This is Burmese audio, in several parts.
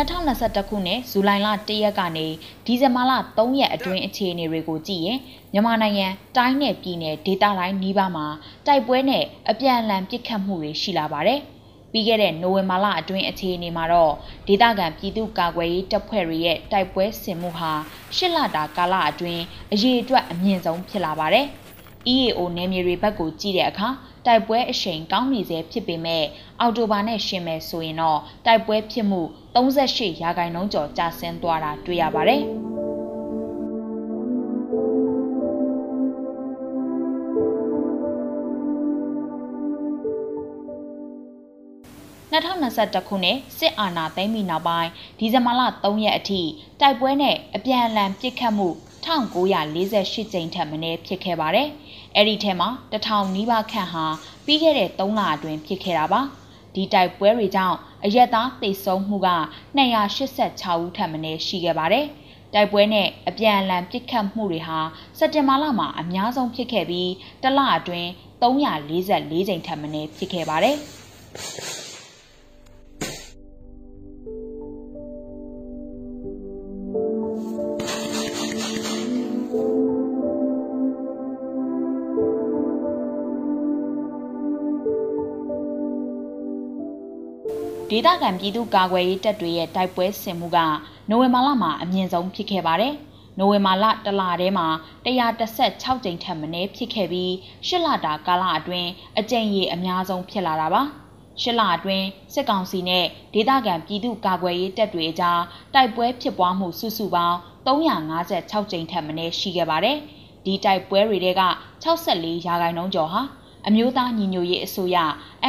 2021ခုနှစ်ဇူလိုင်လ1ရက်ကနေဒီဇင်ဘာလ3ရက်အတွင်းအခြေအနေတွေကိုကြည့်ရင်မြန်မာနိုင်ငံတိုင်းနယ်ပြည်နယ်ဒေသတိုင်းနီးပါးမှာတိုက်ပွဲနဲ့အပြန်အလှန်ပစ်ခတ်မှုတွေရှိလာပါတယ်။ပြီးခဲ့တဲ့နိုဝင်ဘာလအတွင်းအခြေအနေမှာတော့ဒေသခံပြည်သူ့ကာကွယ်ရေးတပ်ဖွဲ့တွေရဲ့တိုက်ပွဲဆင်မှုဟာရှစ်လတာကာလအတွင်းအရေးအတွက်အမြင့်ဆုံးဖြစ်လာပါတယ်။ EAO နယ်မြေတွေဘက်ကိုကြည့်တဲ့အခါတိုက်ပွဲအရှိန်ကောင်းနေစေဖြစ်ပေမဲ့အော်တိုဘာနဲ့ရှင်မယ်ဆိုရင်တော့တိုက်ပွဲဖြစ်မှု38ရာခိုင်နှုန်းကျော်ကျဆင်းသွားတာတွေ့ရပါတယ်။2021ခုနှစ်စစ်အာဏာသိမ်းပြီးနောက်ပိုင်းဒီဇင်ဘာလ3ရက်အထိတိုက်ပွဲနဲ့အပြန်အလှန်ပစ်ခတ်မှု 1948ကြိမ်ထက်မနည်းဖြစ်ခဲ့ပါတယ်။အဲ့ဒီထဲမှာ1000နီးပါးခန့်ဟာပြီးခဲ့တဲ့3လအတွင်းဖြစ်ခဲ့တာပါ။ဒီတိုက်ပွဲတွေကြောင့်အရက်သားသေဆုံးမှုက286ဦးထက်မနည်းရှိခဲ့ပါတယ်။တိုက်ပွဲနဲ့အပြန်အလှန်ပစ်ခတ်မှုတွေဟာစက်တင်ဘာလမှာအများဆုံးဖြစ်ခဲ့ပြီးတစ်လအတွင်း344ကြိမ်ထက်မနည်းဖြစ်ခဲ့ပါတယ်။ ဒေသခံပြည်သူကာကွယ်ရေးတပ်တွေရဲ့တိုက်ပွဲဆင်မှုကနိုဝင်ဘာလမှာအမြင့်ဆုံးဖြစ်ခဲ့ပါတယ်။နိုဝင်ဘာလတလထဲမှာ116ကြိမ်ထက်မနည်းဖြစ်ခဲ့ပြီးရှစ်လတာကာလအတွင်းအကြိမ်ရေအများဆုံးဖြစ်လာတာပါ။ရှစ်လအတွင်းစစ်ကောင်စီနဲ့ဒေသခံပြည်သူကာကွယ်ရေးတပ်တွေအကြားတိုက်ပွဲဖြစ်ပွားမှုစုစုပေါင်း356ကြိမ်ထက်မနည်းရှိခဲ့ပါတယ်။ဒီတိုက်ပွဲတွေက64ရာခိုင်နှုန်းကျော်ဟာအမျိုးသားညီညွတ်ရေးအစိုးရ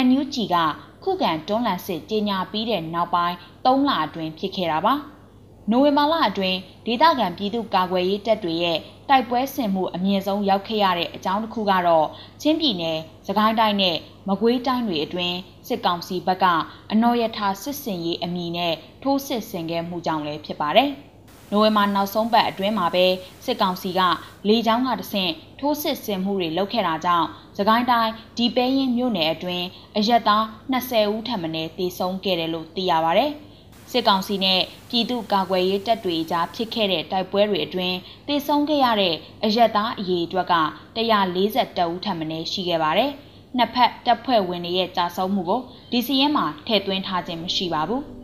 NUG က ခုခံတွန်းလှန်စစ်ကြီးညာပြီးတဲ့နောက်ပိုင်း၃လအတွင်းဖြစ်ခဲ့တာပါ။နိုဝင်ဘာလအတွင်းဒေသခံပြည်သူကာကွယ်ရေးတပ်တွေရဲ့တိုက်ပွဲဆင်မှုအမြင့်ဆုံးရောက်ခဲ့ရတဲ့အကြောင်းတစ်ခုကတော့ချင်းပြည်နယ်၊စကိုင်းတိုင်းနဲ့မကွေးတိုင်းတွေအတွင်းစစ်ကောင်စီဘက်ကအနော်ရထာစစ်စင်ရေးအမည်နဲ့ထိုးစစ်ဆင်ခဲ့မှုကြောင့်လည်းဖြစ်ပါတယ်။ နိုဝင်ဘာနောက်ဆုံးပတ်အတွင်းမှာပဲစစ်ကောင်စီကလေကြောင်းကတဆင့်ထိုးစစ်ဆင်မှုတွေလုပ်ခဲ့တာကြောင့်သခိုင်းတိုင်းဒီပဲရင်မြို့နယ်အတွင်းအရက်သား20ဦးထပ်မံတေဆုံးခဲ့တယ်လို့သိရပါဗျ။စစ်ကောင်စီနဲ့ပြည်သူ့ကာကွယ်ရေးတပ်တွေကြားဖြစ်ခဲ့တဲ့တိုက်ပွဲတွေအတွင်းတေဆုံးခဲ့ရတဲ့အရက်သားအရေအတွက်က142ဦးထပ်မံရှိခဲ့ပါတယ်။နှစ်ဖက်တပ်ဖွဲ့ဝင်တွေရဲ့ကြာဆုံးမှုကိုဒီစီရင်မှာထည့်သွင်းထားခြင်းမရှိပါဘူး။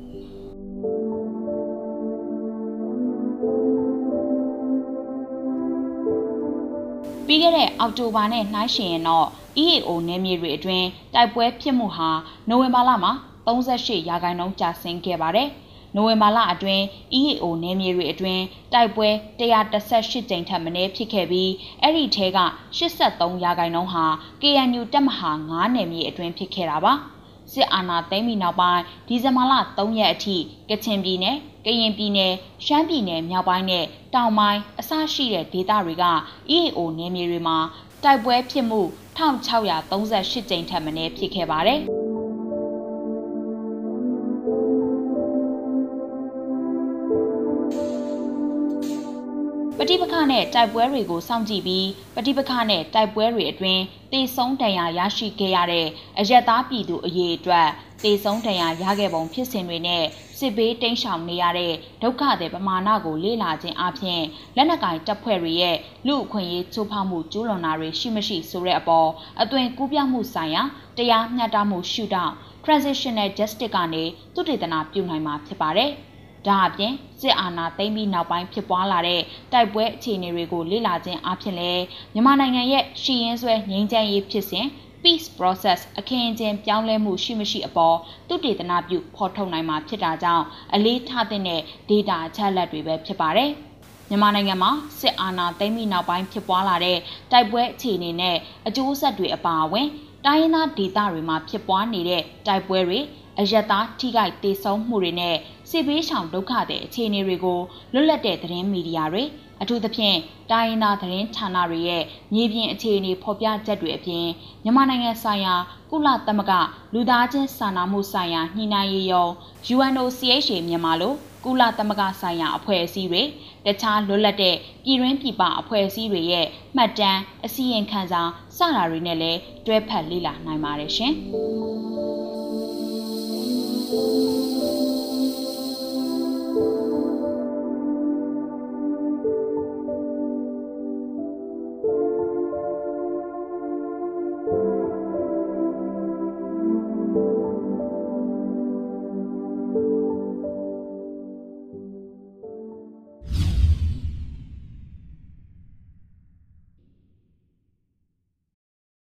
ပြီးခဲ့တဲ့အောက်တိုဘာနဲ့နှိုင်းယှဉ်ရင်တော့ EAO နယ်မြေတွေအတွင်းတိုက်ပွဲဖြစ်မှုဟာနိုဝင်ဘာလမှာ38ရာခိုင်နှုန်းကျဆင်းခဲ့ပါတယ်။နိုဝင်ဘာလအတွင်း EAO နယ်မြေတွေအတွင်းတိုက်ပွဲ118ကြိမ်ထက်မနည်းဖြစ်ခဲ့ပြီးအဲ့ဒီထဲက83ရာခိုင်နှုန်းဟာ KNU တပ်မဟာ9နယ်မြေအတွင်းဖြစ်ခဲ့တာပါ။ စစ်အာဏာသိမ်းပြီးနောက်ပိုင်းဒီဇင်ဘာလ3ရက်အထိကချင်ပြည်နယ်၊ကရင်ပြည်နယ်၊ရှမ်းပြည်နယ်မြောက်ပိုင်းနဲ့တောင်ပိုင်းအစရှိတဲ့ဒေသတွေက EAO နယ်မြေတွေမှာတိုက်ပွဲဖြစ်မှု1638ကြိမ်ထက်မနည်းဖြစ်ခဲ့ပါတယ်။ ပဋိပက္ခနဲ့တိုက်ပွဲတွေကိုစောင့်ကြည့်ပြီးပဋိပက္ခနဲ့တိုက်ပွဲတွေအတွင်းတေဆုံးဒဏ်ရာရရှိခဲ့ရတဲ့အရက်သားပြည်သူအရေးအတွက်တေဆုံးဒဏ်ရာရခဲ့ပုံဖြစ်စဉ်တွေနဲ့စစ်ဘေးတိမ်းရှောင်နေရတဲ့ဒုက္ခတွေပမာဏကိုလေ့လာခြင်းအပြင်လက်နက်ကင်တပ်ဖွဲ့တွေရဲ့လူအခွင့်အရေးချိုးဖောက်မှုကျူးလွန်တာတွေရှိမရှိဆိုတဲ့အပေါ်အသွင်ကူးပြောင်းမှုဆိုင်ရာတရားမျှတမှုရှုထောင့် transitional justice ကနေသုတေသနပြုနိုင်မှာဖြစ်ပါတယ်။ ဒါအပြင်စစ်အာဏာသိမ်းပြီးနောက်ပိုင်းဖြစ်ပွားလာတဲ့တိုက်ပွဲအခြေအနေတွေကိုလေ့လာခြင်းအပြင်လည်းမြန်မာနိုင်ငံရဲ့ရှီရင်ဆွဲငြိမ်းချမ်းရေးဖြစ်စဉ် peace process အခင်းအကျင်းပြောင်းလဲမှုရှိမရှိအပေါ်သူတေသနာပြုဖော်ထုတ်နိုင်မှာဖြစ်တာကြောင့်အလေးထားတဲ့ data အချက်လက်တွေပဲဖြစ်ပါတယ်။မြန်မာနိုင်ငံမှာစစ်အာဏာသိမ်းပြီးနောက်ပိုင်းဖြစ်ပွားလာတဲ့တိုက်ပွဲအခြေအနေနဲ့အကျိုးဆက်တွေအပါအဝင်တိုင်းရင်းသားဒေသတွေမှာဖြစ်ပွားနေတဲ့တိုက်ပွဲတွေ အယက်သားထိခိုက်ဒေဆုံးမှုတွေနဲ့စစ်ဘေးရှောင်ဒုက္ခတဲ့အခြေအနေတွေကိုလွတ်လပ်တဲ့သတင်းမီဒီယာတွေအထူးသဖြင့်တိုင်းရင်းသားသတင်းဌာနတွေရဲ့မြေပြင်အခြေအနေဖော်ပြချက်တွေအပြင်မြန်မာနိုင်ငံဆိုင်ရာကုလသမဂ္ဂလူသားချင်းစာနာမှုဆိုင်ရာညှိနှိုင်းရေးရုံး UNOCHA မြန်မာလိုကုလသမဂ္ဂဆိုင်ရာအဖွဲ့အစည်းတွေတခြားလွတ်လပ်တဲ့ပြည်တွင်းပြည်ပအဖွဲ့အစည်းတွေရဲ့မှတ်တမ်းအစီရင်ခံစာစတာတွေနဲ့လည်းတွဲဖက်လေ့လာနိုင်ပါတယ်ရှင်။ Thank you.